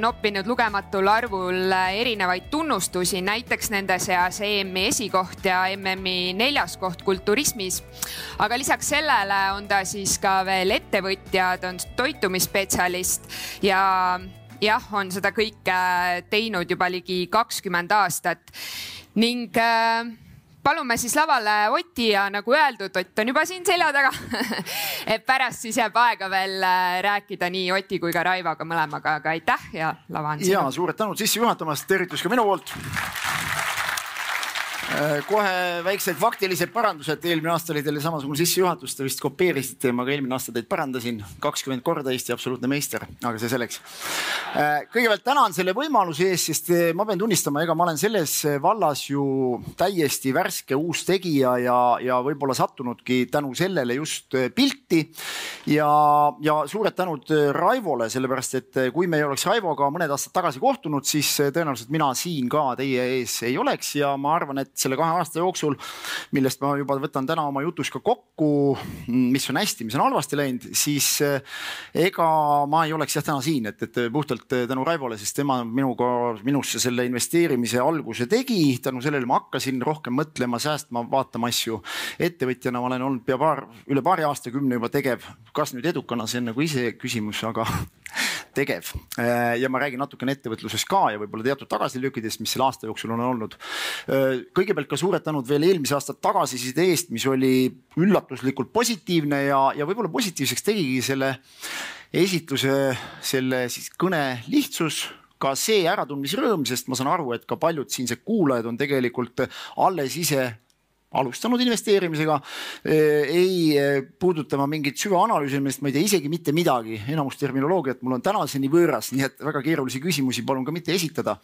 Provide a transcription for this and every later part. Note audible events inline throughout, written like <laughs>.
on noppinud lugematul arvul erinevaid tunnustusi, näiteks nende seas EM-i esikoht ja MM-i neljas koht kulturismis. aga lisaks sellele on ta siis ka veel ettevõtja, ta on toitumisspetsialist ja jah, on seda kõike teinud juba ligi kakskümmend aastat ning äh, palume siis lavale Oti ja nagu öeldud, Ott on juba siin selja taga <laughs> et pärast siis jääb aega veel äh, rääkida nii Oti kui ka Raivoga mõlemaga, aga aitäh ja lava on sinu. ja suured tänud sisse juhatamast, tervitus ka minu poolt kohe väiksed faktilised parandused, eelmine aasta oli teil samasugune sissejuhatus, te vist kopeerisite, ma ka eelmine aasta teid parandasin, kakskümmend korda Eesti absoluutne meister, aga see selleks. Äh, kõigepealt tänan selle võimaluse eest, sest äh, ma pean tunnistama, ega ma olen selles vallas ju täiesti värske uus tegija ja, ja võib-olla sattunudki tänu sellele just pilti. ja, ja suured tänud Raivole, sellepärast et kui me ei oleks Raivoga mõned aastad tagasi kohtunud, siis tõenäoliselt mina siin ka teie ees ei oleks. Ja ma arvan, et selle kahe aasta jooksul, millest ma juba võtan täna oma jutus ka kokku, mis on hästi, mis on halvasti läinud, siis eh, ega ma ei oleks jah täna siin, et, et puhtalt tänu Raivole, sest tema minuga, minusse selle investeerimise alguse tegi. tänu sellele ma hakkasin rohkem mõtlema, säästma, vaatama asju. ettevõtjana ma olen olnud pea paar, üle paari aastakümne juba tegev. kas nüüd edukana, see on nagu ise küsimus, aga <laughs> tegev ja ma räägin natukene ettevõtlusest ka ja võib-olla teatud tagasilöökidest, mis selle aasta jooksul on olnud. Äh, kõigepealt ka suured tänud veel eelmise aasta tagasiside eest, mis oli üllatuslikult positiivne ja, ja võib-olla positiivseks tegigi selle esitluse, selle siis kõne lihtsus. Ka see äratundmisrõõm, sest ma saan aru, et ka paljud siinsed kuulajad on tegelikult alles ise alustanud investeerimisega. ei puuduta ma mingit süvaanalüüsimist, ma ei tea isegi mitte midagi, enamus terminoloogiat mul on tänaseni võõras, nii et väga keerulisi küsimusi palun ka mitte esitada.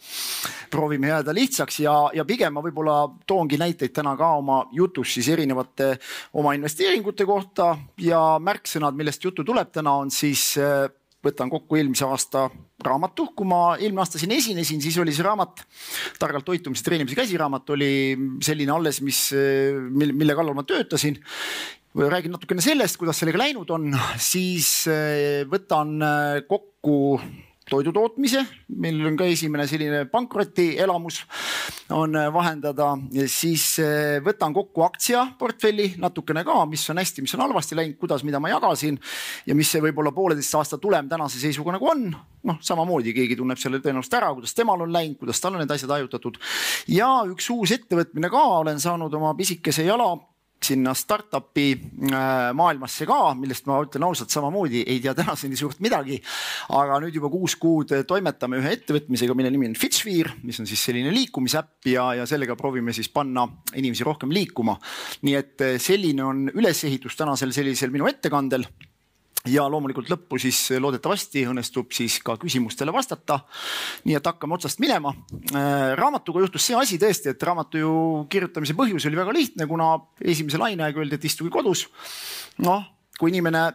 proovime jääda lihtsaks ja, ja pigem ma võib-olla toongi näiteid täna ka oma jutus siis erinevate oma investeeringute kohta ja märksõnad, millest juttu tuleb täna on siis võtan kokku eelmise aasta raamatu, kui ma eelmine aasta siin esinesin, siis oli see raamat, targalt toitumise treenimise käsiraamat oli selline alles, mis, mille, mille kallal ma töötasin. räägin natukene sellest, kuidas sellega läinud on, siis eh, võtan eh, kokku toidu tootmise, meil on ka esimene selline pankrotielamus on äh, vahendada, siis äh, võtan kokku aktsiaportfelli natukene ka, mis on hästi, mis on halvasti läinud, kuidas, mida ma jagasin ja mis see võib-olla pooleteist aasta tulem tänase seisuga nagu on. noh, samamoodi keegi tunneb selle tõenäoliselt ära, kuidas temal on läinud, kuidas tal on need asjad hajutatud. Ja üks uus ettevõtmine ka olen saanud oma pisikese jala sinna startup'i äh, maailmasse ka, millest ma ütlen ausalt samamoodi ei tea tänaseni suurt midagi. aga nüüd juba kuus kuud toimetame ühe ettevõtmisega, mille nimi on Fitsphere, mis on siis selline liikumisäpp ja, ja sellega proovime siis panna inimesi rohkem liikuma. nii et äh, selline on ülesehitus tänasel sellisel minu ettekandel ja loomulikult lõppu siis loodetavasti õnnestub siis ka küsimustele vastata. nii et hakkame otsast minema. Äh, raamatuga juhtus see asi tõesti, et raamatu ju kirjutamise põhjus oli väga lihtne, kuna esimese laine aeg öeldi, et istuge kodus. noh, kui inimene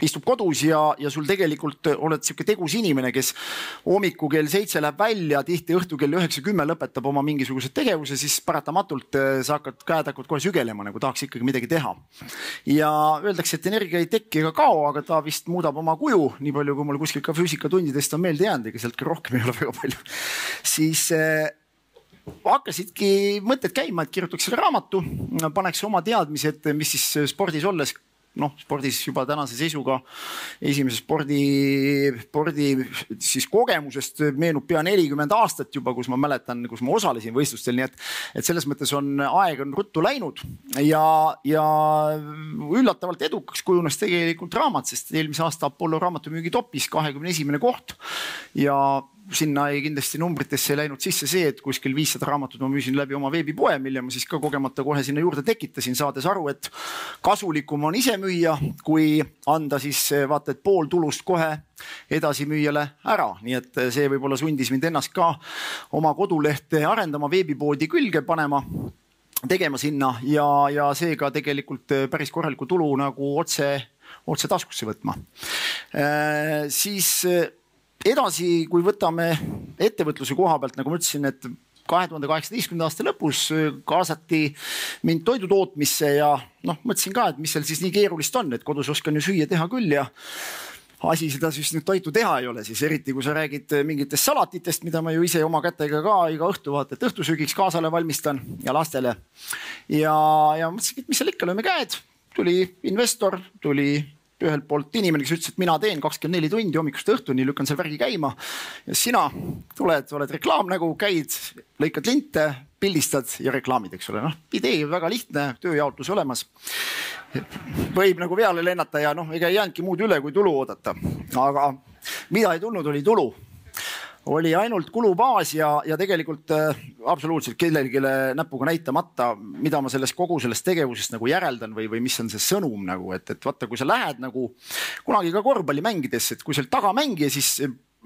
istub kodus ja, ja sul tegelikult oled sihuke tegus inimene, kes hommikul kell seitse läheb välja, tihti õhtul kell üheksa-kümme lõpetab oma mingisuguse tegevuse, siis paratamatult eh, sa hakkad, käed hakkavad kohe sügelema, nagu tahaks ikkagi midagi teha. ja öeldakse, et energia ei teki ega kao, aga ta vist muudab oma kuju, nii palju kui mul kuskil ka füüsikatundidest on meelde jäänud, ega sealt ka rohkem ei ole väga palju. siis äh, hakkasidki mõtted käima, et kirjutaks selle raamatu, paneks oma teadmised, mis siis spordis olles noh, spordis juba tänase seisuga esimese spordi, spordi siis kogemusest meenub pea nelikümmend aastat juba, kus ma mäletan, kus ma osalesin võistlustel, nii et, et selles mõttes on aeg on ruttu läinud ja, ja üllatavalt edukaks kujunes tegelikult raamat, sest eelmise aasta Apollo raamatumüügi topis kahekümne esimene koht ja sinna ei kindlasti numbritesse ei läinud sisse see, et kuskil viissada raamatut ma müüsin läbi oma veebipoe, mille ma siis ka kogemata kohe sinna juurde tekitasin, saades aru, et kasulikum on ise müüa, kui anda siis vaata et pool tulust kohe edasimüüjale ära, nii et see võib-olla sundis mind ennast ka oma kodulehte arendama, veebipoodi külge panema tegema sinna ja, ja seega tegelikult päris korralikku tulu nagu otse, otse taskusse võtma äh,. siis edasi, kui võtame ettevõtluse koha pealt, nagu ma ütlesin, et kahe tuhande kaheksateistkümnenda aasta lõpus kaasati mind toidu tootmisse ja noh, mõtlesin ka, et mis seal siis nii keerulist on, et kodus oskan ju süüa teha küll ja asi seda siis nüüd toitu teha ei ole, siis eriti kui sa räägid mingitest salatitest, mida ma ju ise oma kätega ka iga õhtu vaata, et õhtusöögiks kaasale valmistan ja lastele. ja, ja mõtlesingi, et mis seal ikka, lööme käed, tuli investor, tuli ühelt poolt inimene, kes ütles, et mina teen kakskümmend neli tundi hommikust õhtuni, lükkan selle värgi käima. ja sina tuled, oled reklaamnägu, käid, lõikad linte, pildistad ja reklaamid, eks ole, noh idee väga lihtne, tööjaotus olemas. võib nagu peale lennata ja noh, ega ei jäänudki muud üle, kui tulu oodata, aga mida ei tulnud, oli tulu oli ainult kulubaas ja, ja tegelikult äh, absoluutselt kellelegi näpuga näitamata, mida ma sellest kogu sellest tegevusest nagu järeldan või, või mis on see sõnum nagu, et, et vaata, kui sa lähed nagu kunagi ka korvpalli mängides, et kui sa oled tagamängija, siis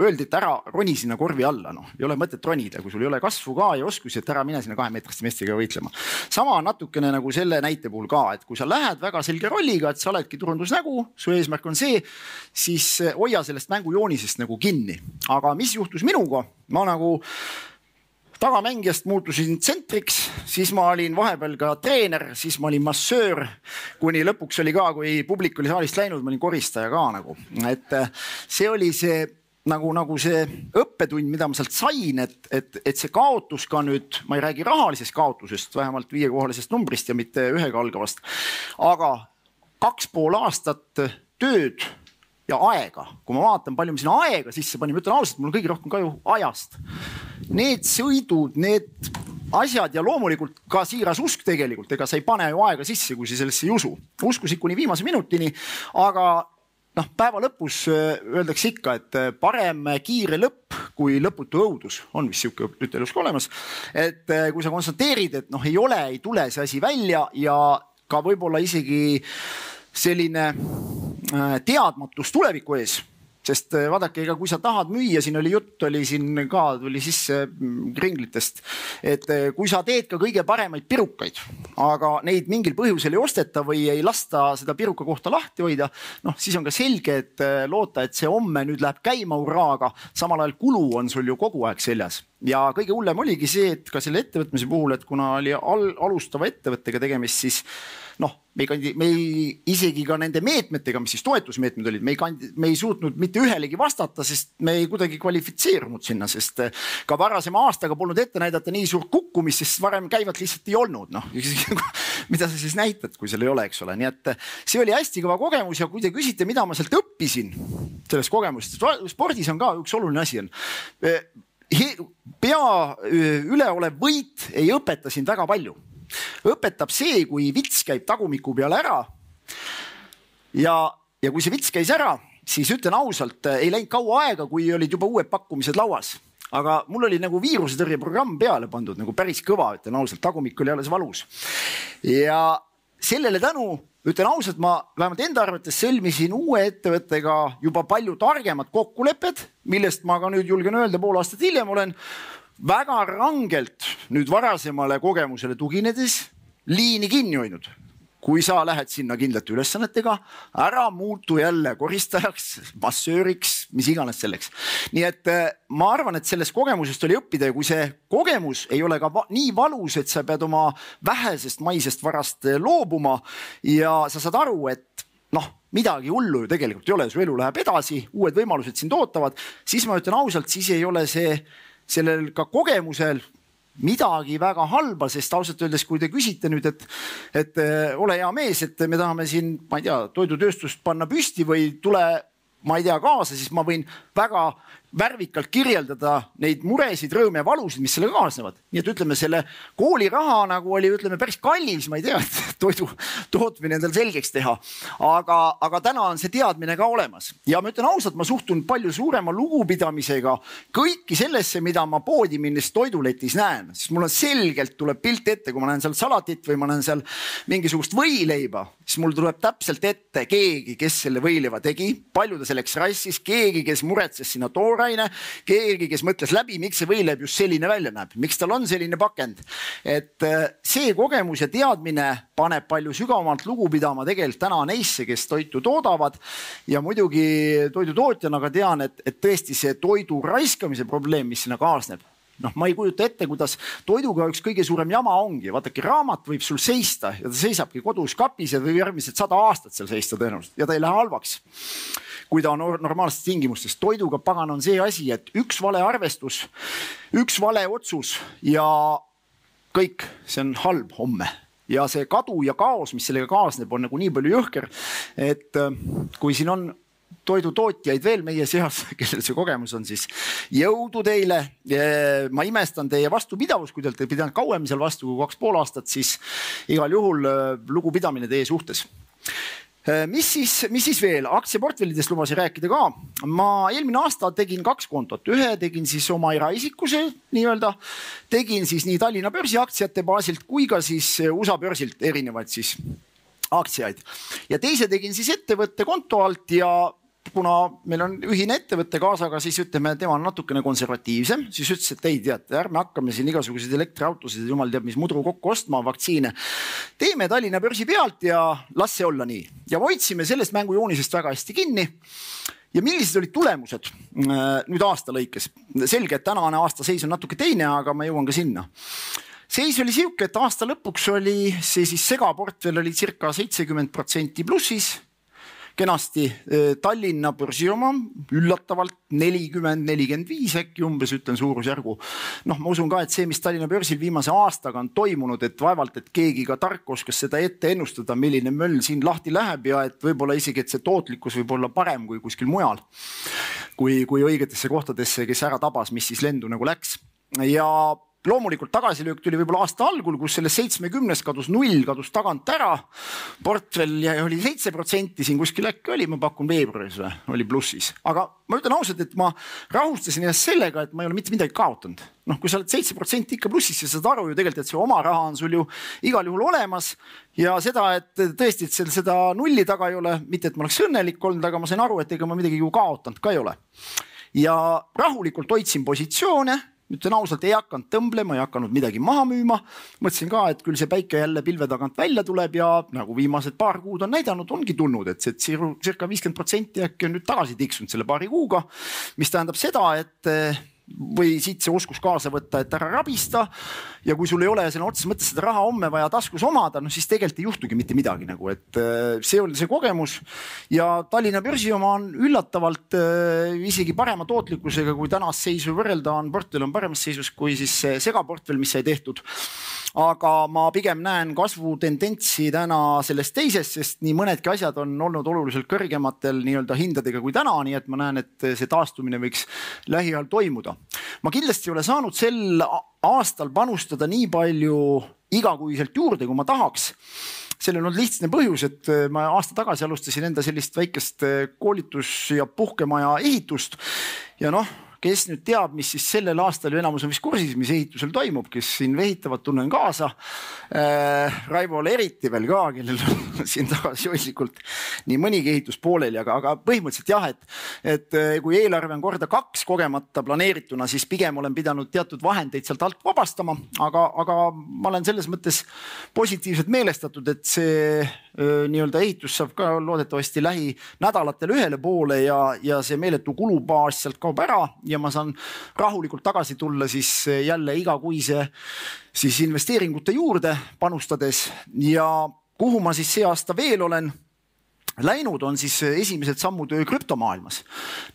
öeldi, et ära roni sinna korvi alla, noh, ei ole mõtet ronida, kui sul ei ole kasvu ka ja oskusi, et ära mine sinna kahemeetriste meestega võitlema. sama natukene nagu selle näite puhul ka, et kui sa lähed väga selge rolliga, et sa oledki turundusnägu, su eesmärk on see, siis hoia sellest mängujoonisest nagu kinni. aga mis juhtus minuga, ma nagu tagamängijast muutusin tsentriks, siis ma olin vahepeal ka treener, siis ma olin massöör, kuni lõpuks oli ka, kui publik oli saalist läinud, ma olin koristaja ka nagu, et see oli see nagu, nagu see õppetund, mida ma sealt sain, et, et, et see kaotus ka nüüd, ma ei räägi rahalisest kaotusest, vähemalt viiekohalisest numbrist ja mitte ühega algavast. aga kaks pool aastat tööd ja aega, kui ma vaatan, palju me sinna aega sisse panime, ütlen ausalt, mul on kõige rohkem kahju ajast. Need sõidud, need asjad ja loomulikult ka siiras usk tegelikult, ega sa ei pane ju aega sisse, kui sa sellesse ei usu. uskusid kuni viimase minutini, aga noh, päeva lõpus äh, öeldakse ikka, et äh, parem kiire lõpp kui lõputu õudus, on vist sihuke ütelus ka olemas. et äh, kui sa konstateerid, et noh, ei ole, ei tule see asi välja ja ka võib-olla isegi selline teadmatus tuleviku ees sest eh, vaadake, ega kui sa tahad müüa, siin oli jutt, oli siin ka tuli sisse mm, kringlitest, et eh, kui sa teed ka kõige paremaid pirukaid, aga neid mingil põhjusel ei osteta või ei lasta seda piruka kohta lahti hoida, noh, siis on ka selge, et eh, loota, et see homme nüüd läheb käima hurraaga, samal ajal kulu on sul ju kogu aeg seljas. Ja kõige hullem oligi see, et ka selle ettevõtmise puhul, et kuna oli al alustava ettevõttega tegemist, siis noh, me ei kandi-, me ei, isegi ka nende meetmetega, mis siis toetusmeetmed olid, me ei kandi-, me ei suutnud mitte ühelegi vastata, sest me ei kuidagi kvalifitseerunud sinna, sest ka varasema aastaga polnud ette näidata nii suurt kukkumist, sest varem käivat lihtsalt ei olnud, noh. <laughs> mida sa siis näitad, kui seal ei ole, eks ole, nii et see oli hästi kõva kogemus ja kui te küsite, mida ma sealt õppisin, sellest kogemusest, spordis on ka üks oluline asi on pea üleolev võit ei õpeta sind väga palju. Õpetab see, kui vits käib tagumiku peale ära. ja, ja kui see vits käis ära, siis ütlen ausalt, ei läinud kaua aega, kui olid juba uued pakkumised lauas aga mul oli nagu viirusetõrjeprogramm peale pandud nagu päris kõva, ütlen ausalt, tagumik oli alles valus. ja sellele tänu ütlen ausalt, ma vähemalt enda arvates sõlmisin uue ettevõttega juba palju targemad kokkulepped, millest ma ka nüüd julgen öelda, pool aastat hiljem olen väga rangelt nüüd varasemale kogemusele tuginedes liini kinni hoidnud kui sa lähed sinna kindlate ülesannetega, ära muutu jälle koristajaks, massööriks, mis iganes selleks. nii et äh, ma arvan, et sellest kogemusest oli õppida ja kui see kogemus ei ole ka va nii valus, et sa pead oma vähesest maisest varast äh, loobuma ja sa saad aru, et noh, midagi hullu ju tegelikult ei ole, su elu läheb edasi, uued võimalused sind ootavad, siis ma ütlen ausalt, siis ei ole see sellel ka kogemusel midagi väga halba, sest ausalt öeldes, kui te küsite nüüd, et, et äh, ole hea mees, et me tahame siin, ma ei tea, toidutööstust panna püsti või tule, ma ei tea, kaasa, siis ma võin väga värvikalt kirjeldada neid muresid, rõõme ja valusid, mis sellega kaasnevad. nii et ütleme, selle kooliraha nagu oli, ütleme päris kallis, ma ei tea, et <laughs> toidu tootmine endale selgeks teha. aga, aga täna on see teadmine ka olemas ja ma ütlen ausalt, ma suhtun palju suurema lugupidamisega kõiki sellesse, mida ma poodi minnes toiduletis näen, sest mul on selgelt tuleb pilt ette, kui ma näen seal salatit või ma näen seal mingisugust võileiba, siis mul tuleb täpselt ette keegi, kes selle võileiva tegi, palju ta selleks rassis, keegi, kes muretses sinna tooraine, keegi, kes mõtles läbi, miks see võileib just selline välja näeb, miks tal on selline pakend. et äh, see kogemus ja teadmine paneb palju sügavamalt lugu pidama tegelikult täna neisse, kes toitu toodavad. ja muidugi toidutootjana ka tean, et, et tõesti see toidu raiskamise probleem, mis sinna kaasneb noh, ma ei kujuta ette, kuidas toiduga üks kõige suurem jama ongi, vaadake, raamat võib sul seista ja ta seisabki kodus kapis ja võib järgmised sada aastat seal seista tõenäoliselt ja ta ei lähe halvaks kui ta on normaalsetes tingimustes. toiduga pagan on see asi, et üks vale arvestus, üks vale otsus ja kõik, see on halb homme ja see kadu ja kaos, mis sellega kaasneb, on nagu nii palju jõhker, et äh, kui siin on toidutootjaid veel meie seas, <laughs> kellel see kogemus on, siis jõudu teile. ma imestan teie vastupidavust, kui te olete pidanud kauem seal vastu kui kaks pool aastat, siis igal juhul äh, lugupidamine teie suhtes mis siis, mis siis veel, aktsiaportfellidest lubasin rääkida ka. ma eelmine aasta tegin kaks kontot, ühe tegin siis oma eraisikuse nii-öelda, tegin siis nii Tallinna börsi aktsiate baasilt kui ka siis USA börsilt erinevaid siis aktsiaid. Ja teise tegin siis ettevõtte konto alt ja kuna meil on ühine ettevõte kaasaga, siis ütleme, tema on natukene konservatiivsem, siis ütles, et ei teate, ärme hakkame siin igasuguseid elektriautosid, jumal teab, mis mudru kokku ostma, vaktsiine. teeme Tallinna börsi pealt ja las see olla nii. Ja hoidsime sellest mängujoonisest väga hästi kinni. Ja millised olid tulemused äh, nüüd aasta lõikes? selge, et tänane aasta seis on natuke teine, aga ma jõuan ka sinna. Seis oli sihuke, et aasta lõpuks oli see siis segaportfell oli circa seitsekümmend protsenti plussis kenasti Tallinna börsi oma üllatavalt nelikümmend, nelikümmend viis äkki umbes ütlen suurusjärgu. noh, ma usun ka, et see, mis Tallinna börsil viimase aastaga on toimunud, et vaevalt, et keegi ka tark oskas seda ette ennustada, milline möll siin lahti läheb ja et võib-olla isegi, et see tootlikkus võib olla parem kui kuskil mujal. kui, kui õigetesse kohtadesse, kes ära tabas, mis siis lendu nagu läks ja loomulikult tagasilöök tuli võib-olla aasta algul, kus sellest seitsmekümnest kadus null, kadus tagant ära. portfell oli seitse protsenti, siin kuskil äkki oli, ma pakun veebruaris või, oli plussis, aga ma ütlen ausalt, et ma rahustasin ennast sellega, et ma ei ole mitte midagi kaotanud. noh, kui sa oled seitse protsenti ikka plussis, siis saad aru ju tegelikult, et see oma raha on sul ju igal juhul olemas ja seda, et tõesti, et seal seda nulli taga ei ole, mitte et ma oleks õnnelik olnud, aga ma sain aru, et ega ma midagi ju kaotanud ka ei ole. ja rahulikult hoidsin positsioone ütlen ausalt, ei hakanud tõmblema, ei hakanud midagi maha müüma. mõtlesin ka, et küll see päike jälle pilve tagant välja tuleb ja nagu viimased paar kuud on näidanud, ongi tulnud, et see circa viiskümmend protsenti äkki on nüüd tagasi tiksunud selle paari kuuga. mis tähendab seda, et või siit see oskus kaasa võtta, et ära rabista. ja kui sul ei ole sõna otseses mõttes seda raha homme vaja taskus omada, no siis tegelikult ei juhtugi mitte midagi nagu, et äh, see oli see kogemus. ja Tallinna börsi oma on üllatavalt äh, isegi parema tootlikkusega, kui tänast seisu võrrelda on, portfell on paremas seisus kui siis see segaportfell, mis sai tehtud aga ma pigem näen kasvutendentsi täna selles teises, sest nii mõnedki asjad on olnud oluliselt kõrgematel nii-öelda hindadega kui täna, nii et ma näen, et see taastumine võiks lähiajal toimuda. Ma kindlasti ei ole saanud sel aastal panustada nii palju igakuiselt juurde, kui ma tahaks. Sellel on lihtne põhjus, et ma aasta tagasi alustasin enda sellist väikest koolitus- ja puhkemaja ehitust. Ja noh kes nüüd teab, mis siis sellel aastal ju enamus on vist kursis, mis ehitusel toimub, kes siin vehitavad, tunnen kaasa äh,. Raivole eriti veel ka, kellel on <laughs> siin tagasihoidlikult nii mõnigi ehitus pooleli, aga, aga põhimõtteliselt jah, et, et äh, kui eelarve on korda kaks kogemata planeerituna, siis pigem olen pidanud teatud vahendeid sealt alt vabastama, aga, aga ma olen selles mõttes positiivselt meelestatud, et see äh, nii-öelda ehitus saab ka loodetavasti lähinädalatel ühele poole ja, ja see meeletu kulubaas sealt kaob ära ja ma saan rahulikult tagasi tulla siis jälle igakuise siis investeeringute juurde panustades ja kuhu ma siis see aasta veel olen läinud, on siis esimesed sammud krüptomaailmas.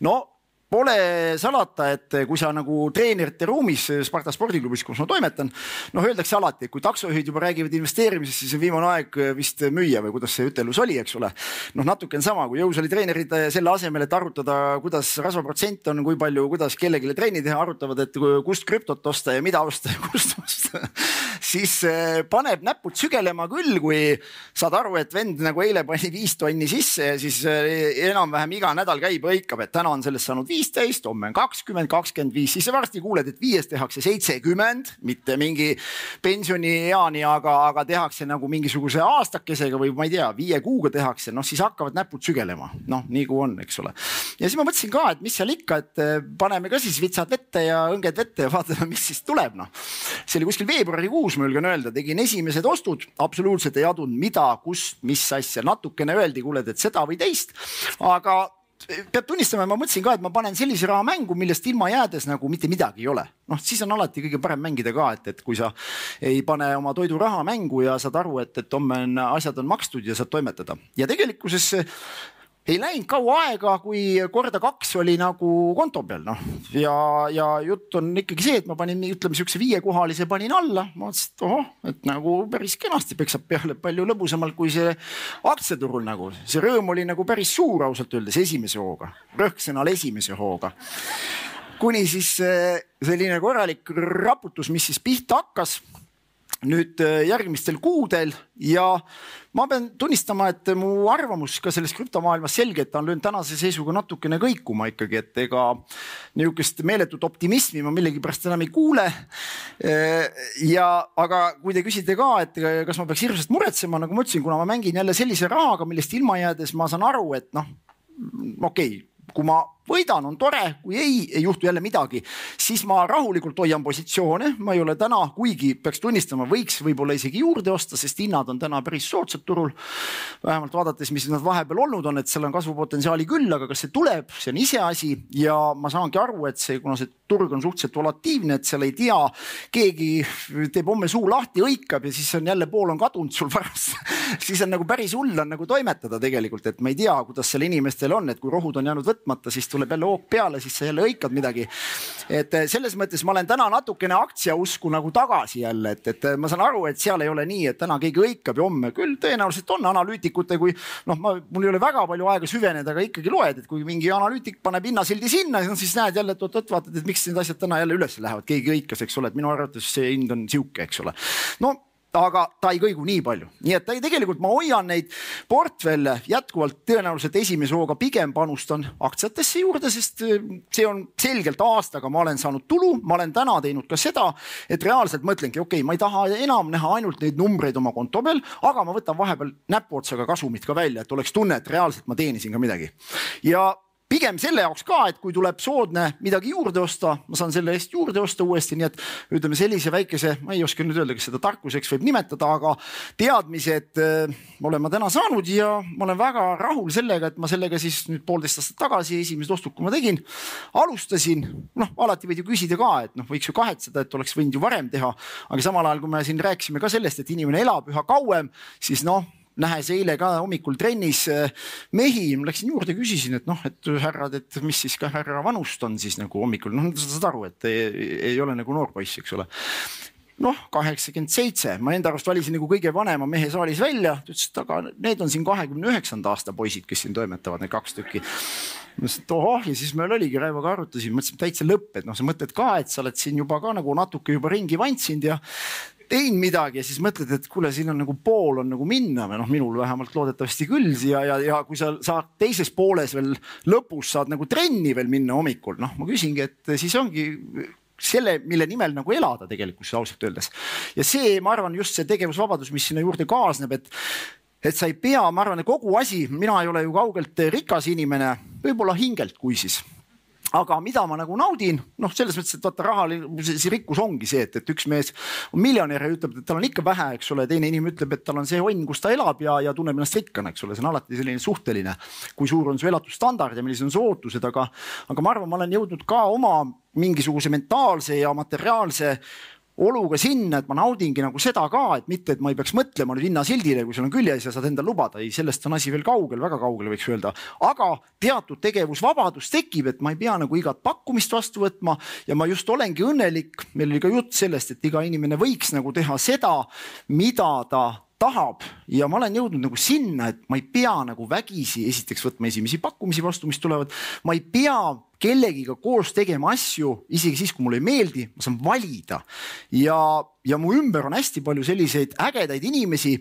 no Pole salata, et kui sa nagu treenerite ruumis Sparta spordiklubis, kus ma toimetan, noh, öeldakse alati, et kui taksojuhid juba räägivad investeerimisest, siis on viimane aeg vist müüa või kuidas see ütelus oli, eks ole. noh, natuke on sama, kui jõusaalitreenerid selle asemel, et arutada, kuidas rasvaprotsent on, kui palju, kuidas kellelegi trenni teha, arutavad, et kust krüptot osta ja mida osta ja <laughs> kust osta siis eh, paneb näpud sügelema küll, kui saad aru, et vend nagu eile pani viis tonni sisse ja siis eh, enam-vähem iga nädal käib hõikab, et täna on sellest saanud viis viisteist, homme on kakskümmend, kakskümmend viis, siis varsti kuuled, et viiest tehakse seitsekümmend, mitte mingi pensionieani, aga, aga tehakse nagu mingisuguse aastakesega või ma ei tea, viie kuuga tehakse, noh siis hakkavad näpud sügelema, noh nii kui on, eks ole. ja siis ma mõtlesin ka, et mis seal ikka, et eh, paneme ka siis vitsad vette ja õnged vette ja <laughs> vaatame, mis siis tuleb, noh. see oli kuskil veebruarikuus, ma julgen öelda, tegin esimesed ostud, absoluutselt ei adunud, mida, kust, mis asja, natukene öeldi, kuuled, et seda või teist, aga peab tunnistama, ma mõtlesin ka, et ma panen sellise raha mängu, millest ilma jäädes nagu mitte midagi ei ole. noh, siis on alati kõige parem mängida ka, et, et kui sa ei pane oma toiduraha mängu ja saad aru, et, et homme on asjad on makstud ja saad toimetada ja tegelikkuses ei läinud kaua aega, kui korda kaks oli nagu konto peal, noh ja, ja jutt on ikkagi see, et ma panin, ütleme siukse viiekohalise panin alla, ma mõtlesin, et ohoh, et nagu päris kenasti peksab peale, palju lõbusamalt kui see aktsiaturul nagu. see rõõm oli nagu päris suur ausalt öeldes esimese hooga, rõhksõnal esimese hooga. kuni siis eh, selline korralik raputus, mis siis pihta hakkas nüüd äh, järgmistel kuudel ja ma pean tunnistama, et mu arvamus ka selles krüptomaailmas selgelt on löönud tänase seisuga natukene kõikuma ikkagi, et ega niisugust meeletut optimismi ma millegipärast enam ei kuule. Äh, ja aga kui te küsite ka, et kas ma peaks hirmsasti muretsema, nagu ma ütlesin, kuna ma mängin jälle sellise rahaga, millest ilma jäädes ma saan aru, et noh, okei okay, kui ma võidan, on tore, kui ei, ei juhtu jälle midagi, siis ma rahulikult hoian positsioone, ma ei ole täna, kuigi peaks tunnistama, võiks võib-olla isegi juurde osta, sest hinnad on täna päris soodsad turul. vähemalt vaadates, mis nad vahepeal olnud on, et seal on kasvupotentsiaali küll, aga kas see tuleb, see on iseasi. Ja ma saangi aru, et see, kuna see turg on suhteliselt volatiivne, et seal ei tea, keegi teeb homme suu lahti, hõikab ja siis on jälle pool on kadunud sul pärast. <laughs> Siis on nagu päris hull on nagu toimetada tegelikult, et ma ei tea, kuidas seal inimestel on, et kui rohud on jäänud võtmata, siis tuleb jälle hoog peale, siis sa jälle hõikad midagi. et eh, selles mõttes ma olen täna natukene aktsiausku nagu tagasi jälle, et, et eh, ma saan aru, et seal ei ole nii, et täna keegi hõikab ja homme küll tõenäoliselt on analüütikute, kui noh, ma, mul ei ole väga palju aega süveneda, aga ikkagi loed, et kui mingi analüütik paneb hinnasildi sinna, siis näed jälle, et oot-oot vaatad, et miks need asjad täna jälle üles lähevad, keegi hõikas, eks ole, et minu arvates see hind on sihuke, eks ole. no aga ta ei kõigu nii palju, nii et tegelikult ma hoian neid portfelle jätkuvalt tõenäoliselt esimese hooga pigem panustan aktsiatesse juurde, sest äh, see on selgelt aastaga, ma olen saanud tulu, ma olen täna teinud ka seda, et reaalselt mõtlengi, okei okay,, ma ei taha enam näha ainult neid numbreid oma konto peal, aga ma võtan vahepeal näpuotsaga kasumit ka välja, et oleks tunne, et reaalselt ma teenisin ka midagi. ja pigem selle jaoks ka, et kui tuleb soodne midagi juurde osta, ma saan selle eest juurde osta uuesti, nii et ütleme sellise väikese, ma ei oska nüüd öelda, kas seda tarkuseks võib nimetada, aga teadmised äh, olen ma täna saanud ja ma olen väga rahul sellega, et ma sellega siis nüüd poolteist aastat tagasi esimesed ostud, kui ma tegin, alustasin. noh, alati võid ju küsida ka, et noh, võiks ju kahetseda, et oleks võinud ju varem teha, aga samal ajal, kui me siin rääkisime ka sellest, et inimene elab üha kauem, siis noh nähes eile ka hommikul trennis äh, mehi, ma läksin juurde, küsisin, et noh, et härrad, et mis siis ka härra vanust on siis nagu hommikul, noh, sa saad aru, et ei, ei ole nagu noor poiss, eks ole. Noh, kaheksakümmend seitse, ma enda arust valisin nagu kõige vanema mehe saalis välja, ta ütles, et aga need on siin kahekümne üheksanda aasta poisid, kes siin toimetavad, need kaks tükki. ma ütlesin, et ohoh ja siis meil oligi, Raivoga arutasime, mõtlesime täitsa lõpp, et noh, sa mõtled ka, et sa oled siin juba ka nagu natuke juba ringi vantsinud ja teinud midagi ja siis mõtled, et kuule, siin on nagu pool on nagu minna või noh, minul vähemalt loodetavasti küll ja, ja, ja kui sa saad teises pooles veel lõpus saad nagu trenni veel minna hommikul, noh, ma küsingi, et siis ongi selle, mille nimel nagu elada tegelikkuses ausalt öeldes. ja see, ma arvan, just see tegevusvabadus, mis sinna juurde kaasneb, et et sa ei pea, ma arvan, kogu asi, mina ei ole ju kaugelt rikas inimene, võib-olla hingelt, kui siis aga mida ma nagu naudin, noh, selles mõttes, et vaata raha, see rikkus ongi see, et, et üks mees on miljonär ja ütleb, et tal on ikka vähe, eks ole, teine inimene ütleb, et tal on see onn, kus ta elab ja, ja tunneb ennast rikkana, eks ole, see on alati selline suhteline. kui suur on su elatusstandard ja millised on su ootused, aga, aga ma arvan, ma olen jõudnud ka oma mingisuguse mentaalse ja materiaalse oluga sinna, et ma naudingi nagu seda ka, et mitte, et ma ei peaks mõtlema nüüd hinnasildile, kui sul on küljes ja saad endale lubada, ei, sellest on asi veel kaugel, väga kaugel, võiks öelda. aga teatud tegevusvabadus tekib, et ma ei pea nagu igat pakkumist vastu võtma ja ma just olengi õnnelik, meil oli ka jutt sellest, et iga inimene võiks nagu teha seda, mida ta tahab ja ma olen jõudnud nagu sinna, et ma ei pea nagu vägisi esiteks võtma esimesi pakkumisi vastu, mis tulevad. ma ei pea kellegiga koos tegema asju, isegi siis, kui mulle ei meeldi, ma saan valida. ja, ja mu ümber on hästi palju selliseid ägedaid inimesi,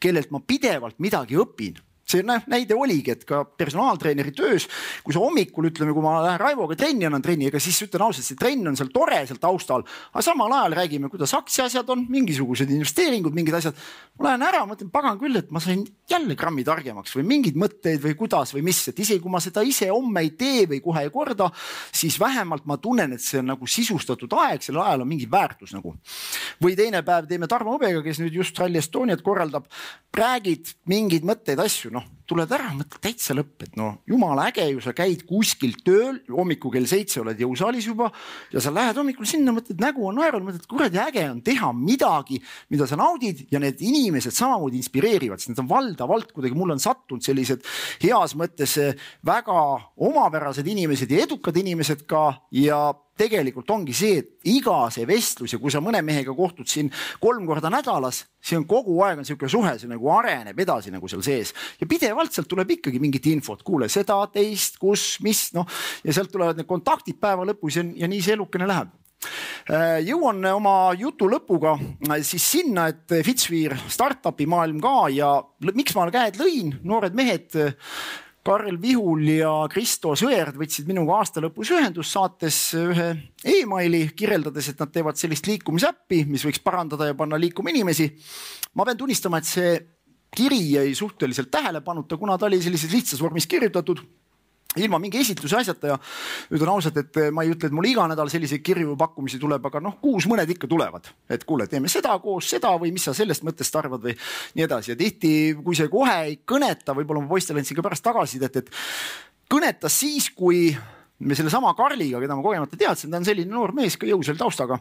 kellelt ma pidevalt midagi õpin see näide oligi, et ka personaaltreeneri töös, kui sa hommikul ütleme, kui ma lähen Raivoga trenni, annan trenni, ega siis ütlen ausalt, see trenn on seal tore seal taustal, aga samal ajal räägime, kuidas aktsiaasjad on, mingisugused investeeringud, mingid asjad. ma lähen ära, mõtlen pagan küll, et ma sain jälle grammi targemaks või mingeid mõtteid või kuidas või mis, et isegi kui ma seda ise homme ei tee või kohe ei korda, siis vähemalt ma tunnen, et see on nagu sisustatud aeg, sellel ajal on mingi väärtus nagu. või teine päev teeme Tarmo Hõbega, kes nüüd just Rally Estoniat korraldab, räägid mingeid mõtteid, asju, noh Bye. Tuled ära, mõtled täitsa lõpp, et no jumala äge ju, sa käid kuskil tööl, hommikul kell seitse oled jõusaalis juba ja sa lähed hommikul sinna, mõtled nägu on naerul, mõtled kuradi äge on teha midagi, mida sa naudid ja need inimesed samamoodi inspireerivad, sest need on valdavalt kuidagi mulle on sattunud sellised heas mõttes väga omapärased inimesed ja edukad inimesed ka ja tegelikult ongi see, et iga see vestlus ja kui sa mõne mehega kohtud siin kolm korda nädalas, see on kogu aeg on niisugune suhe, see nagu areneb edasi nagu seal sees. Ja pidevalt sealt tuleb ikkagi mingit infot, kuule seda, teist, kus, mis noh ja sealt tulevad need kontaktid päeva lõpus ja, ja nii see elukene läheb äh, jõuan oma jutu lõpuga äh, siis sinna, et Fitzweer startup'i maailm ka ja miks ma käed lõin, noored mehed Karel Vihul ja Kristo Sõerd võtsid minuga aasta lõpus ühendust, saates ühe emaili, kirjeldades, et nad teevad sellist liikumisäppi, mis võiks parandada ja panna liikuma inimesi. ma pean tunnistama, et see kiri jäi suhteliselt tähelepanuta, kuna ta oli sellises lihtsas vormis kirjutatud ilma mingi esitluse asjata ja ütlen ausalt, et ma ei ütle, et mul iga nädal selliseid kirju pakkumisi tuleb, aga noh, kuus mõned ikka tulevad, et kuule, teeme seda koos, seda või mis sa sellest mõttest arvad või nii edasi ja tihti, kui see kohe ei kõneta, võib-olla ma poistele andsin ka pärast tagasisidet, et kõnetas siis, kui me sellesama Karliga, keda ma kogemata teadsin, ta on selline noor mees ka jõusaali taustaga.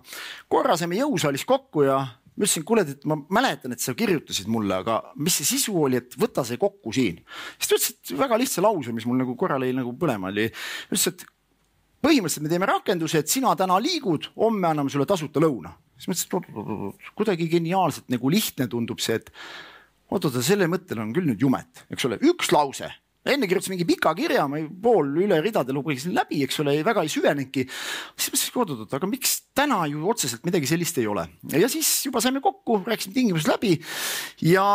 korra saime jõusaalis kokku ja ma ütlesin, kuule, et ma mäletan, et sa kirjutasid mulle, aga mis see sisu oli, et võta see kokku siin. siis ta ütles, et väga lihtsa lause, mis mul nagu korra lõi nagu põlema, oli, ütles, et põhimõtteliselt me teeme rakenduse, et sina täna liigud, homme anname sulle tasuta lõuna. siis ma ütlesin, et kuidagi geniaalselt nagu lihtne tundub see, et oot-oot, selle mõttel on küll nüüd jumet, eks ole, üks lause enne kirjutasin mingi pika kirja, ma pool üle ridade lugesin läbi, eks ole, väga ei süvenenudki. siis mõtlesin, et oot-oot, aga miks täna ju otseselt midagi sellist ei ole. Ja siis juba saime kokku, rääkisime tingimused läbi ja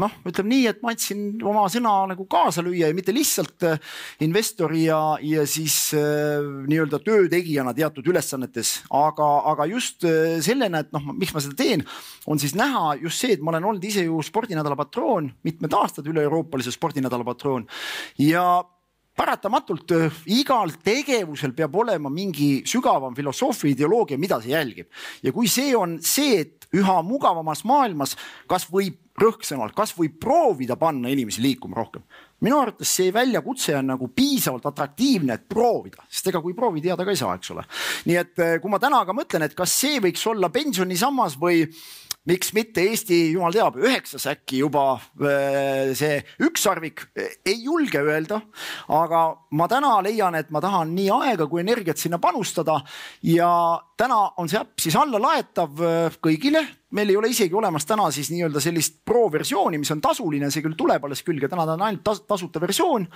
noh, ütleme nii, et ma andsin oma sõna nagu kaasa lüüa ja mitte lihtsalt äh, investori ja, ja siis äh, nii-öelda töötegijana teatud ülesannetes, aga, aga just äh, sellena, et noh, miks ma seda teen, on siis näha just see, et ma olen olnud ise ju spordinädala patroon mitmed aastad üle-euroopalise spordinädala patroon. Ja paratamatult äh, igal tegevusel peab olema mingi sügavam filosoofia, ideoloogia, mida see jälgib. ja kui see on see, et üha mugavamas maailmas, kas võib rõhksemalt, kas võib proovida panna inimesi liikuma rohkem. minu arvates see väljakutse on nagu piisavalt atraktiivne, et proovida, sest ega kui proovi, teada ka ei saa, eks ole. nii et äh, kui ma täna ka mõtlen, et kas see võiks olla pensionisammas või miks mitte? Eesti, jumal teab, üheksas äkki juba äh, see ükssarvik, ei julge öelda. aga ma täna leian, et ma tahan nii aega kui energiat sinna panustada. Ja täna on see äpp siis allalaetav äh, kõigile. Meil ei ole isegi olemas täna siis nii-öelda sellist pro-versiooni, mis on tasuline, see küll tuleb alles külge, täna ta on ainult tas tasuta versioon.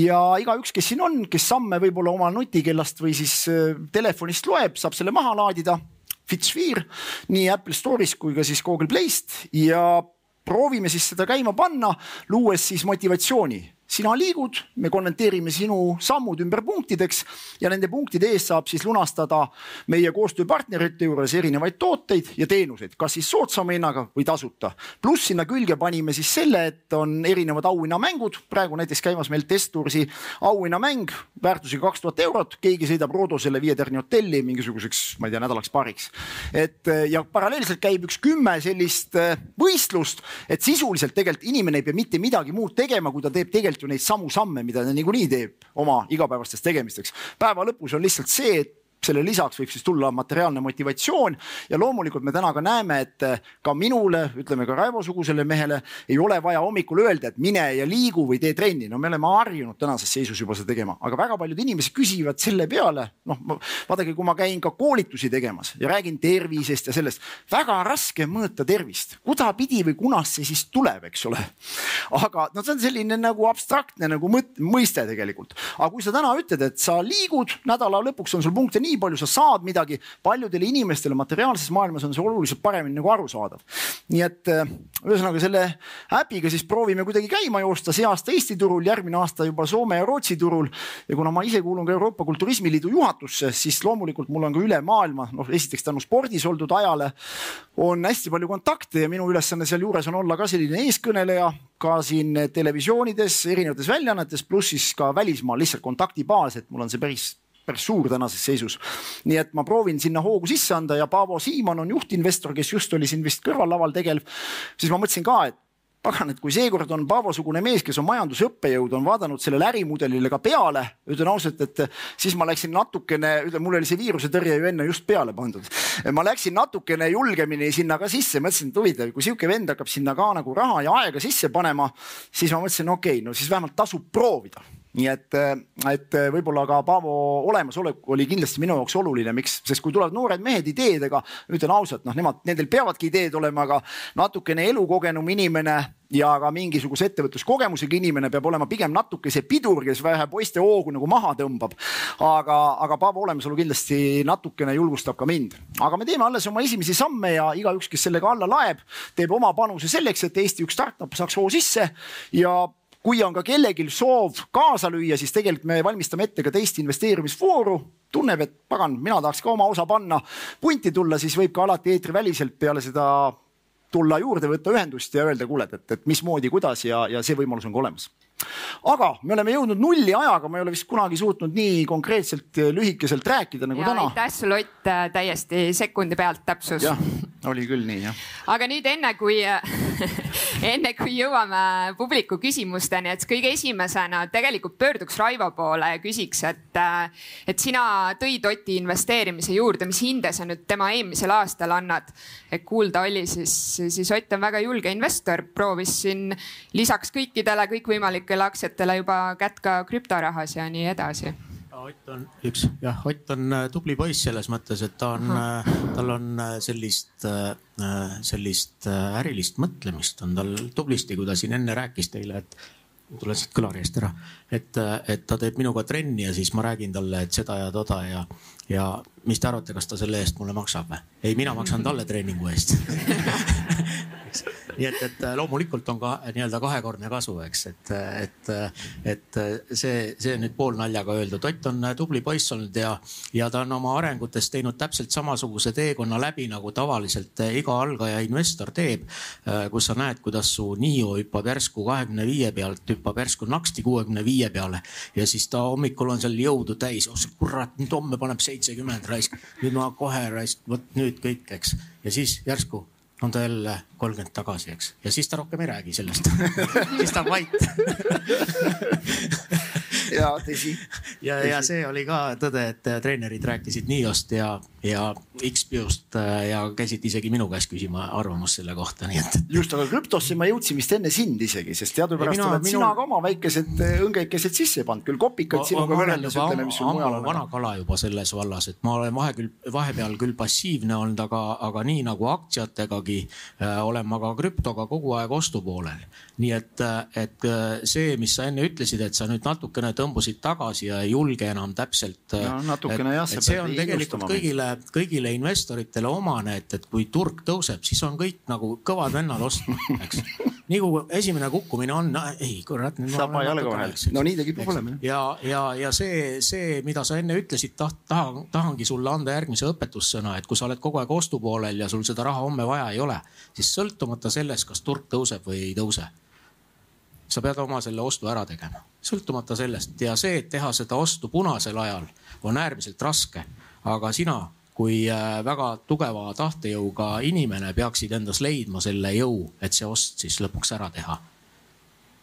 ja igaüks, kes siin on, kes samme võib-olla oma nutikellast või siis äh, telefonist loeb, saab selle maha laadida Fitsphere nii Apple Store'ist kui ka siis Google Play'st ja proovime siis seda käima panna, luues siis motivatsiooni sina liigud, me konverteerime sinu sammud ümber punktideks ja nende punktide eest saab siis lunastada meie koostööpartnerite juures erinevaid tooteid ja teenuseid, kas siis soodsama hinnaga või tasuta. pluss sinna külge panime siis selle, et on erinevad auhinnamängud, praegu näiteks käimas meil Testursi auhinnamäng väärtusega kaks tuhat eurot, keegi sõidab Rodosele viie tärni hotelli mingisuguseks, ma ei tea, nädalaks-paariks. et ja paralleelselt käib üks kümme sellist äh, võistlust, et sisuliselt tegelikult inimene ei pea mitte midagi muud tegema, kui ta teeb tegelikult ju neid samu samme, mida ta niikuinii teeb oma igapäevasteks tegemisteks. päeva lõpus on lihtsalt see, et selle lisaks võib siis tulla materiaalne motivatsioon. Ja loomulikult me täna ka näeme, et ka minule, ütleme ka Raivo-sugusele mehele ei ole vaja hommikul öelda, et mine ja liigu või tee trenni, no me oleme harjunud tänases seisus juba seda tegema, aga väga paljud inimesed küsivad selle peale, noh, vaadake, kui ma käin ka koolitusi tegemas ja räägin tervisest ja sellest, väga raske mõõta tervist, kudapidi või kunas see siis tuleb, eks ole. aga no see on selline nagu abstraktne nagu mõiste tegelikult, aga kui sa täna ütled, et sa liigud nädala lõpuks on sul punkte nii palju sa saad midagi, paljudele inimestele materiaalses maailmas on see oluliselt paremini nagu arusaadav. nii et äh, ühesõnaga selle äpiga siis proovime kuidagi käima joosta, see aasta Eesti turul, järgmine aasta juba Soome ja Rootsi turul. ja kuna ma ise kuulun ka Euroopa Kulturismiliidu juhatusse, siis loomulikult mul on ka üle maailma, noh esiteks tänu spordis oldud ajale on hästi palju kontakte ja minu ülesanne sealjuures on olla ka selline eeskõneleja ka siin televisioonides, erinevates väljaannetes, pluss siis ka välismaal lihtsalt kontaktibaas, et mul on see päris päris suur tänases seisus. nii et ma proovin sinna hoogu sisse anda ja Paavo Siimon on juhtinvestor, kes just oli siin vist kõrvallaval tegelev. siis ma mõtlesin ka, et pagan, et kui seekord on Paavo-sugune mees, kes on majandusõppejõud, on vaadanud sellele ärimudelile ka peale, ütlen ausalt, et siis ma läksin natukene, ütleme, mul oli see viirusetõrje ju enne just peale pandud. ma läksin natukene julgemini sinna ka sisse, mõtlesin, et huvitav, kui sihuke vend hakkab sinna ka nagu raha ja aega sisse panema, siis ma mõtlesin, okei okay,, no siis vähemalt tasub proovida nii et, et võib-olla ka Paavo olemasolek oli kindlasti minu jaoks oluline, miks, sest kui tulevad noored mehed ideedega, ütlen ausalt, noh, nemad, nendel peavadki ideed olema, aga natukene elukogenum inimene ja ka mingisuguse ettevõtluskogemusega inimene peab olema pigem natuke see pidur, kes vähe poiste hoogu nagu maha tõmbab. aga, aga Paavo olemasolu kindlasti natukene julgustab ka mind, aga me teeme alles oma esimesi samme ja igaüks, kes sellega alla laeb, teeb oma panuse selleks, et Eesti üks startup saaks hoo sisse ja kui on ka kellelgi soov kaasa lüüa, siis tegelikult me valmistame ette ka teist investeerimisvooru. tunneb, et pagan, mina tahaks ka oma osa panna, punti tulla, siis võib ka alati eetriväliselt peale seda tulla juurde, võtta ühendust ja öelda, kuule, et, et mismoodi, kuidas ja, ja see võimalus on ka olemas aga me oleme jõudnud nulli ajaga, ma ei ole vist kunagi suutnud nii konkreetselt lühikeselt rääkida nagu ja, täna. aitäh sulle Ott, täiesti sekundi pealt täpsus. Oli küll nii jah. aga nüüd enne kui <laughs> enne kui jõuame publiku küsimusteni, et kõige esimesena tegelikult pöörduks Raivo poole ja küsiks, et, äh, et sina tõid Oti investeerimise juurde, mis hinde sa nüüd tema eelmisel aastal annad? et kuulda oli, siis, siis Ott on väga julge investor, proovis siin lisaks kõikidele kõikvõimalikele aktsiatele juba kätt ka krüptorahas ja nii edasi. Ott on üks. Jah, Ott on äh, tubli poiss selles mõttes, et ta on, äh, tal on äh, sellist, sellist ärilist mõtlemist. On tal tublisti, kui ta siin enne rääkis teile, et tulen siit kõlari eest ära, et, et ta teeb minuga trenni ja siis ma räägin talle, et seda ja toda ja, ja mis te arvate, kas ta selle eest mulle maksab või? ei, mina maksan talle treeningu eest <laughs> nii et, et loomulikult on ka nii-öelda kahekordne kasu, eks, et, et, et see, see nüüd poolnaljaga öeldud. Ott on tubli poiss olnud ja, ja ta on oma arengutes teinud täpselt samasuguse teekonna läbi, nagu tavaliselt iga algaja investor teeb. kus sa näed, kuidas su Nio hüppab järsku kahekümne viie pealt, hüppab järsku naksti kuuekümne viie peale ja siis ta hommikul on seal jõudu täis. oh kurat, nüüd homme paneb seitsekümmend raisk, nüüd ma kohe raisk, vot nüüd kõik, eks. ja siis järsku on ta jälle kolmkümmend tagasi, eks, ja siis ta rohkem ei räägi sellest. <laughs> Siis ta on vait <laughs> <laughs> ja tõsi. ja, ja see oli ka tõde, et treenerid rääkisid Niost ja, ja X-Biost äh, ja käisid isegi minu käest küsima arvamust selle kohta, nii et. just, aga krüptosse ma jõudsin vist enne sind isegi, sest teadupärast oled minu... sina ka oma väikesed äh, õngekesed sisse pannud, küll kopikad sinuga võrreldes, ütleme, mis sul mujal on. vana kala juba selles vallas, et ma olen vahe küll, vahepeal küll passiivne olnud, aga, aga nii nagu aktsiategagi äh, olen ma ka krüptoga kogu aeg ostupoolel. nii et, äh, et see, mis sa enne ütlesid, et sa nüüd natukene tõmbusid tagasi ja ei julge enam täpselt. no natukene jah. see on tegelikult kõigile kõigile investoritele omane, et, et kui turg tõuseb, siis on kõik nagu kõvad vennad ostma, eks. <laughs> nii kui esimene kukkumine on ei kurat. saba jalga vahel, no nii ta kipub olema. ja, ja, ja see, see, mida sa enne ütlesid, taht-, tahan, tahangi sulle anda järgmise õpetussõna, et kui sa oled kogu aeg ostupoolel ja sul seda raha homme vaja ei ole, siis sõltumata sellest, kas turg tõuseb või ei tõuse sa pead oma selle ostu ära tegema, sõltumata sellest ja see, et teha seda ostu punasel ajal on äärmiselt raske. aga sina kui äh, väga tugeva tahtejõuga inimene peaksid endas leidma selle jõu, et see ost siis lõpuks ära teha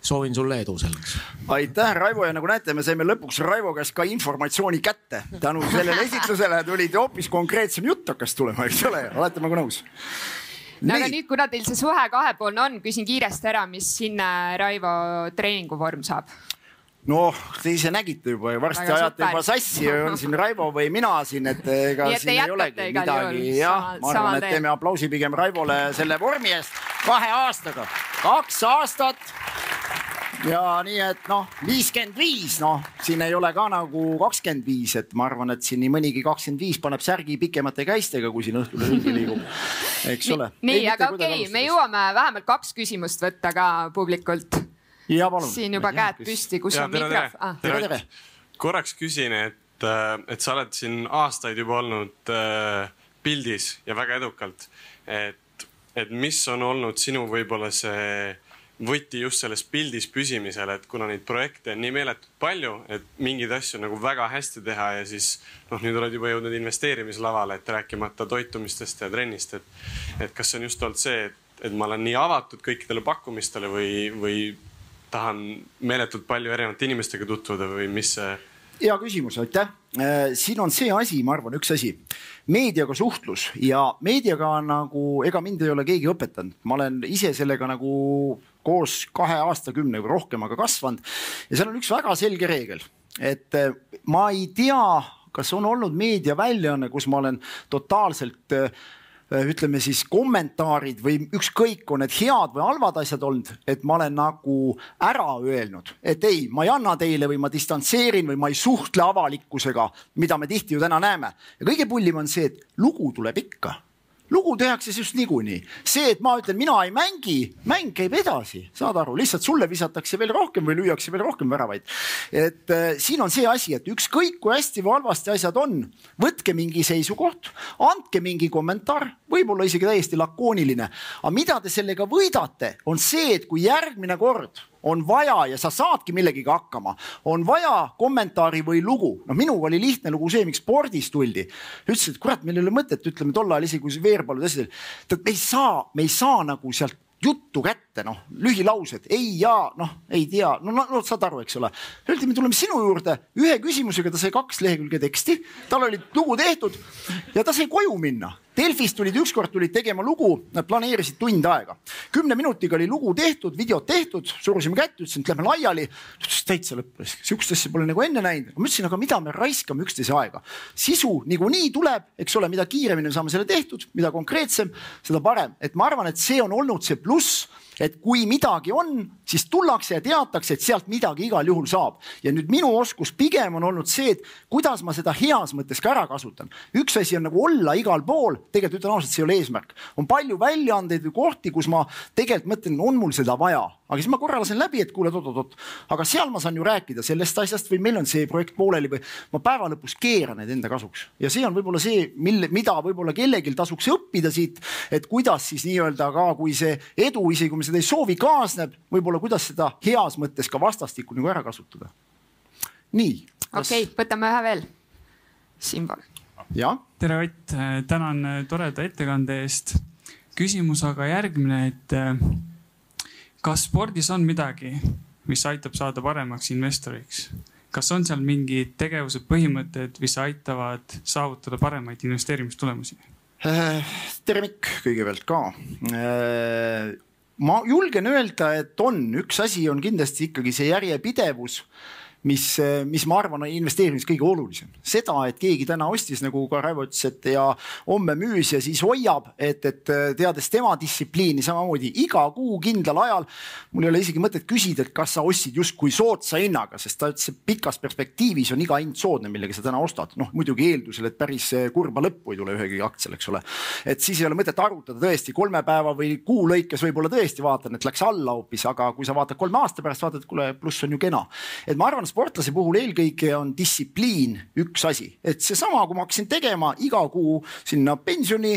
soovin sulle edu selleks. aitäh, Raivo ja nagu näete, me saime lõpuks Raivo käest ka informatsiooni kätte. tänu sellele esitlusele tulid hoopis konkreetsem jutt hakkas tulema, eks ole, olete minuga nõus? No aga nüüd, kuna teil see suhe kahepoolne on, küsin kiiresti ära, mis sinna Raivo treeninguvorm saab? noh, te ise nägite juba ja varsti ajate juba sassi, on siin Raivo või mina siin, et ega Nii, siin ei olegi midagi. jah, ma arvan, et teeme aplausi pigem Raivole selle vormi eest. Kahe aastaga, kaks aastat. Ja nii, et noh, viiskümmend viis, noh, siin ei ole ka nagu kakskümmend viis, et ma arvan, et siin nii mõnigi kakskümmend viis paneb särgi pikemate käistega, kui siin õhtul ringi liigub, <laughs> eks ole. nii, aga okei okay,, me jõuame vähemalt kaks küsimust võtta ka publikult siin juba käed püsti, kus ja, on mikrofon ah.? tere, tere. korraks küsin, et, äh, et sa oled siin aastaid juba olnud äh, pildis ja väga edukalt. et, et mis on olnud sinu võib-olla see võti just selles pildis püsimisel, et kuna neid projekte on nii meeletult palju, et mingeid asju nagu väga hästi teha ja siis noh, nüüd oled juba jõudnud investeerimislavale, et rääkimata toitumistest ja trennist, et, et kas see on just olnud see, et et ma olen nii avatud kõikidele pakkumistele või, või tahan meeletult palju erinevate inimestega tutvuda või mis see? hea küsimus, aitäh. Äh, siin on see asi, ma arvan, üks asi, meediaga suhtlus ja meediaga nagu, ega mind ei ole keegi õpetanud, ma olen ise sellega nagu koos kahe aastakümne või rohkemaga kasvanud ja seal on üks väga selge reegel, et äh, ma ei tea, kas on olnud meediaväljaanne, kus ma olen totaalselt äh, ütleme siis kommentaarid või ükskõik, on need head või halvad asjad olnud, et ma olen nagu ära öelnud, et ei, ma ei anna teile või ma distantseerin või ma ei suhtle avalikkusega, mida me tihti ju täna näeme. ja kõige pullim on see, et lugu tuleb ikka lugu tehakse just niikuinii. see, et ma ütlen, mina ei mängi, mäng käib edasi, saad aru, lihtsalt sulle visatakse veel rohkem või lüüakse veel rohkem väravaid. et äh, siin on see asi, et ükskõik kui hästi või halvasti asjad on, võtke mingi seisukoht, andke mingi kommentaar, võib-olla isegi täiesti lakooniline. aga mida te sellega võidate, on see, et kui järgmine kord on vaja ja sa saadki millegagi hakkama, on vaja kommentaari või lugu. no minuga oli lihtne lugu see, miks spordis tuldi. ütlesid, et kurat, meil ei ole mõtet, ütleme tol ajal isegi kui see Veerpalu tõsteti, et me ei saa, me ei saa nagu sealt juttu kätte, noh, lühilaused, ei ja noh, ei tea, no, no, no saad aru, eks ole. öeldi, me tuleme sinu juurde ühe küsimusega, ta sai kaks lehekülge teksti, tal oli lugu tehtud ja ta sai koju minna Delfis tulid ükskord tulid tegema lugu, nad planeerisid tund aega. kümne minutiga oli lugu tehtud, videod tehtud, surusime kätt, ütlesin, et lähme laiali. ta ütles täitsa lõppes, sihukest asja pole nagu enne näinud. ma ütlesin, aga mida me raiskame üksteise aega. sisu niikuinii tuleb, eks ole, mida kiiremini me saame selle tehtud, mida konkreetsem, seda parem. et ma arvan, et see on olnud see pluss et kui midagi on, siis tullakse ja teatakse, et sealt midagi igal juhul saab. ja nüüd minu oskus pigem on olnud see, et kuidas ma seda heas mõttes ka ära kasutan. üks asi on nagu olla igal pool, tegelikult ütlen ausalt, see ei ole eesmärk. on palju väljaandeid või kohti, kus ma tegelikult mõtlen, on mul seda vaja, aga siis ma korra lasen läbi, et kuule, oot-oot-oot, aga seal ma saan ju rääkida sellest asjast või meil on see projekt pooleli või ma päeva lõpus keeran need enda kasuks ja see on võib-olla see, mille, mida võib-olla kellelgi tasuks õppida siit, et kuidas siis nii-öelda ka, kui see edu, isegi kui me seda ei soovi, kaasneb, võib-olla kuidas seda heas mõttes ka vastastikku nagu ära kasutada. nii. okei okay,, võtame ühe veel. Simbol. tere, Ott, tänan toreda ettekande eest. küsimus aga järgmine, et kas spordis on midagi, mis aitab saada paremaks investoriks? kas on seal mingid tegevused, põhimõtted, mis aitavad saavutada paremaid investeerimistulemusi? Äh, tere Mikk kõigepealt ka äh, ma julgen öelda, et on, üks asi on kindlasti ikkagi see järjepidevus mis, mis ma arvan, on investeerimis kõige olulisem. seda, et keegi täna ostis, nagu ka Raivo ütles, et ja homme müüs ja siis hoiab, et, et teades tema distsipliini samamoodi iga kuu kindlal ajal. mul ei ole isegi mõtet küsida, et kas sa ostsid justkui soodsa hinnaga, sest ta ütles, et pikas perspektiivis on iga hind soodne, millega sa täna ostad. noh, muidugi eeldusel, et päris kurba lõppu ei tule ühegi aktsial, eks ole. et siis ei ole mõtet arutada tõesti kolme päeva või kuu lõikes võib-olla tõesti vaatan, et läks alla hoopis, aga kui sa vaatad kolme aasta pärast, vaatad, et kuule, pluss on ju kena. et ma arvan, sportlase puhul eelkõige on distsipliin üks asi, et seesama, kui ma hakkasin tegema iga kuu sinna pensioni,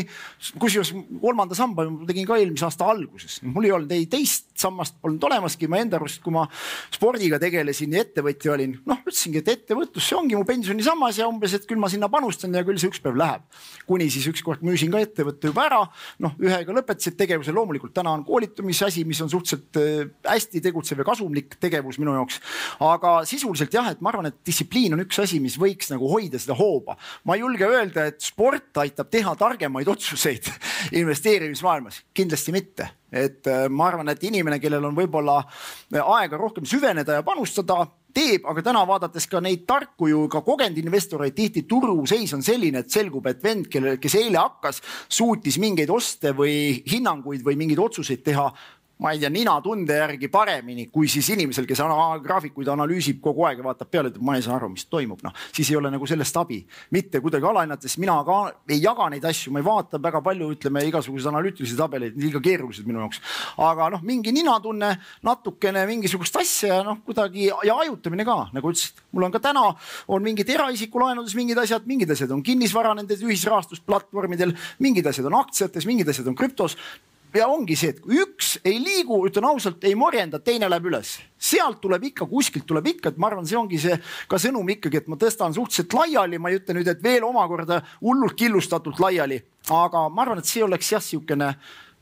kusjuures kolmanda samba ma tegin ka eelmise aasta alguses, mul ei olnud ei teist sammast polnud olemaski, ma enda arust, kui ma spordiga tegelesin ja ettevõtja olin, noh, ütlesingi, et ettevõtlus, see ongi mu pensionisammas ja umbes, et küll ma sinna panustan ja küll see üks päev läheb. kuni siis ükskord müüsin ka ettevõtte juba ära, noh, ühega lõpetasid tegevuse, loomulikult täna on koolitamise asi, mis on suhteliselt äh, hästi tegutsev ja kasumlik tegevus minu jaoks. aga sisuliselt jah, et ma arvan, et distsipliin on üks asi, mis võiks nagu hoida seda hooba. ma ei julge öelda, et sport aitab teha targemaid otsuseid <laughs> investeerimismaailmas, kindlasti mitte et äh, ma arvan, et inimene, kellel on võib-olla äh, aega rohkem süveneda ja panustada, teeb, aga täna vaadates ka neid tarku ju ka kogenud investoreid, tihti turuseis on selline, et selgub, et vend, kellel, kes eile hakkas, suutis mingeid oste või hinnanguid või mingeid otsuseid teha ma ei tea, ninatunde järgi paremini kui siis inimesel, kes ana graafikuid analüüsib kogu aeg ja vaatab peale, ütleb, ma ei saa aru, mis toimub, noh, siis ei ole nagu sellest abi. mitte kuidagi alahinnates, mina ka ei jaga neid asju, ma ei vaata väga palju, ütleme igasuguseid analüütilisi tabeleid, liiga keerulised minu jaoks. aga noh, mingi ninatunne, natukene mingisugust asja ja noh, kuidagi ja hajutamine ka, nagu ütlesid, mul on ka täna on mingid eraisiku laenudes mingid asjad, mingid asjad on kinnisvara nendel ühisrahastusplatvormidel, mingid asjad on aktsiates, mingid asjad on krüptos ja ongi see, et kui üks ei liigu, ütlen ausalt, ei morjenda, teine läheb üles. sealt tuleb ikka, kuskilt tuleb ikka, et ma arvan, see ongi see ka sõnum ikkagi, et ma tõstan suhteliselt laiali, ma ei ütle nüüd, et veel omakorda hullult killustatult laiali, aga ma arvan, et see oleks jah, sihukene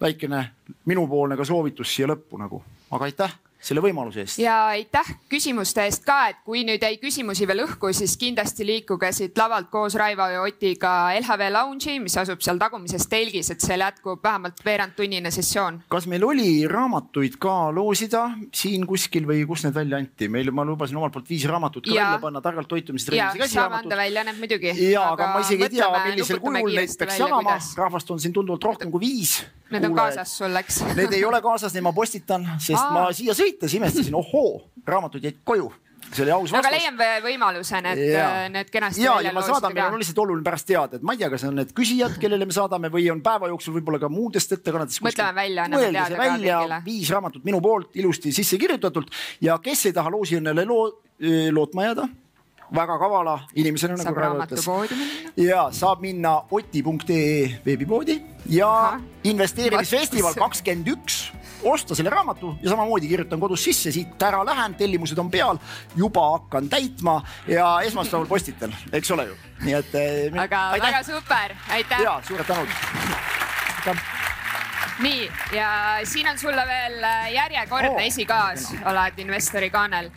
väikene minupoolne ka soovitus siia lõppu nagu, aga aitäh selle võimaluse eest. ja aitäh küsimuste eest ka, et kui nüüd jäi küsimusi veel õhku, siis kindlasti liikuge siit lavalt koos Raivo ja Otiga LHV Lounge'i, mis asub seal tagumises telgis, et seal jätkub vähemalt veerandtunnine sessioon. kas meil oli raamatuid ka loosida siin kuskil või kus need välja anti? meil, ma lubasin omalt poolt viis raamatut ka ja. välja panna, targalt ja saame anda välja need muidugi. ja, aga ma isegi ei tea, millisel kujul neid peaks jagama. rahvast on siin tunduvalt rohkem kui viis. Need on kaasas sul, eks? Need ei ole kaasas, neid ma postitan, sest Aa. ma siia sõidan sõites imestasin, ohoo, raamatud jäid koju see oli aus vastus. aga leian võimaluse need, need kenasti ja, välja ja ma saadan, meil on lihtsalt oluline pärast teada, et ma ei tea, kas on need küsijad, kellele me saadame või on päeva jooksul võib-olla ka muudest ettekannetest. mõtleme välja, anname teada ka kõigile. viis raamatut minu poolt ilusti sisse kirjutatult ja kes ei taha loosiõnnele loo, lootma jääda väga kavala inimesena, nagu Raivo ütles. ja saab minna oti.ee veebipoodi ja Aha. investeerimisfestival kakskümmend üks osta selle raamatu ja samamoodi kirjutan kodus sisse, siit ära lähen, tellimused on peal, juba hakkan täitma ja esmaspäeval postitan, eks ole ju, nii et. Eh, aga aitäh. väga super, aitäh. ja suured tänud nii ja siin on sulle veel eh, järjekordne oh, esikaas, oled investori kaanel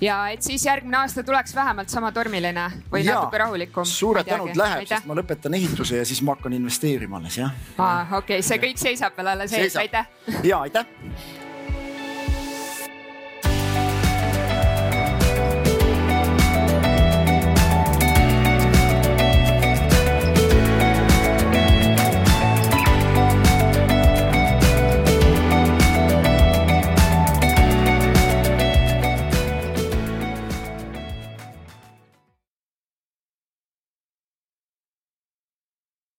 ja et siis järgmine aasta tuleks vähemalt sama tormiline või ja, natuke rahulikum. suured tänud läheb, sest ma lõpetan ehituse ja siis ma hakkan investeerima alles jah. aa, okei okay,, see kõik seisab veel alles ees, aitäh. ja aitäh